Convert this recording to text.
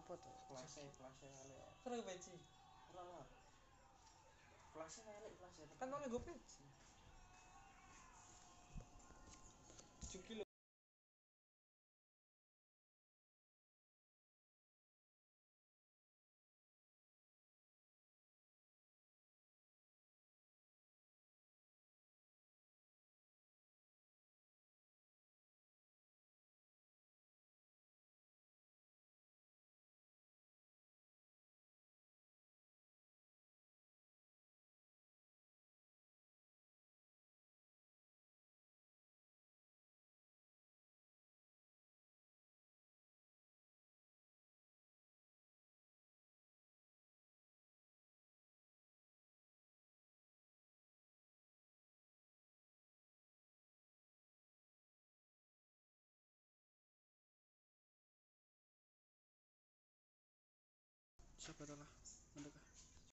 apa tuh flase flase elek Terus peci. ora flase elek flase Kan oleh gue peci. Siapa tuh lah Mendek.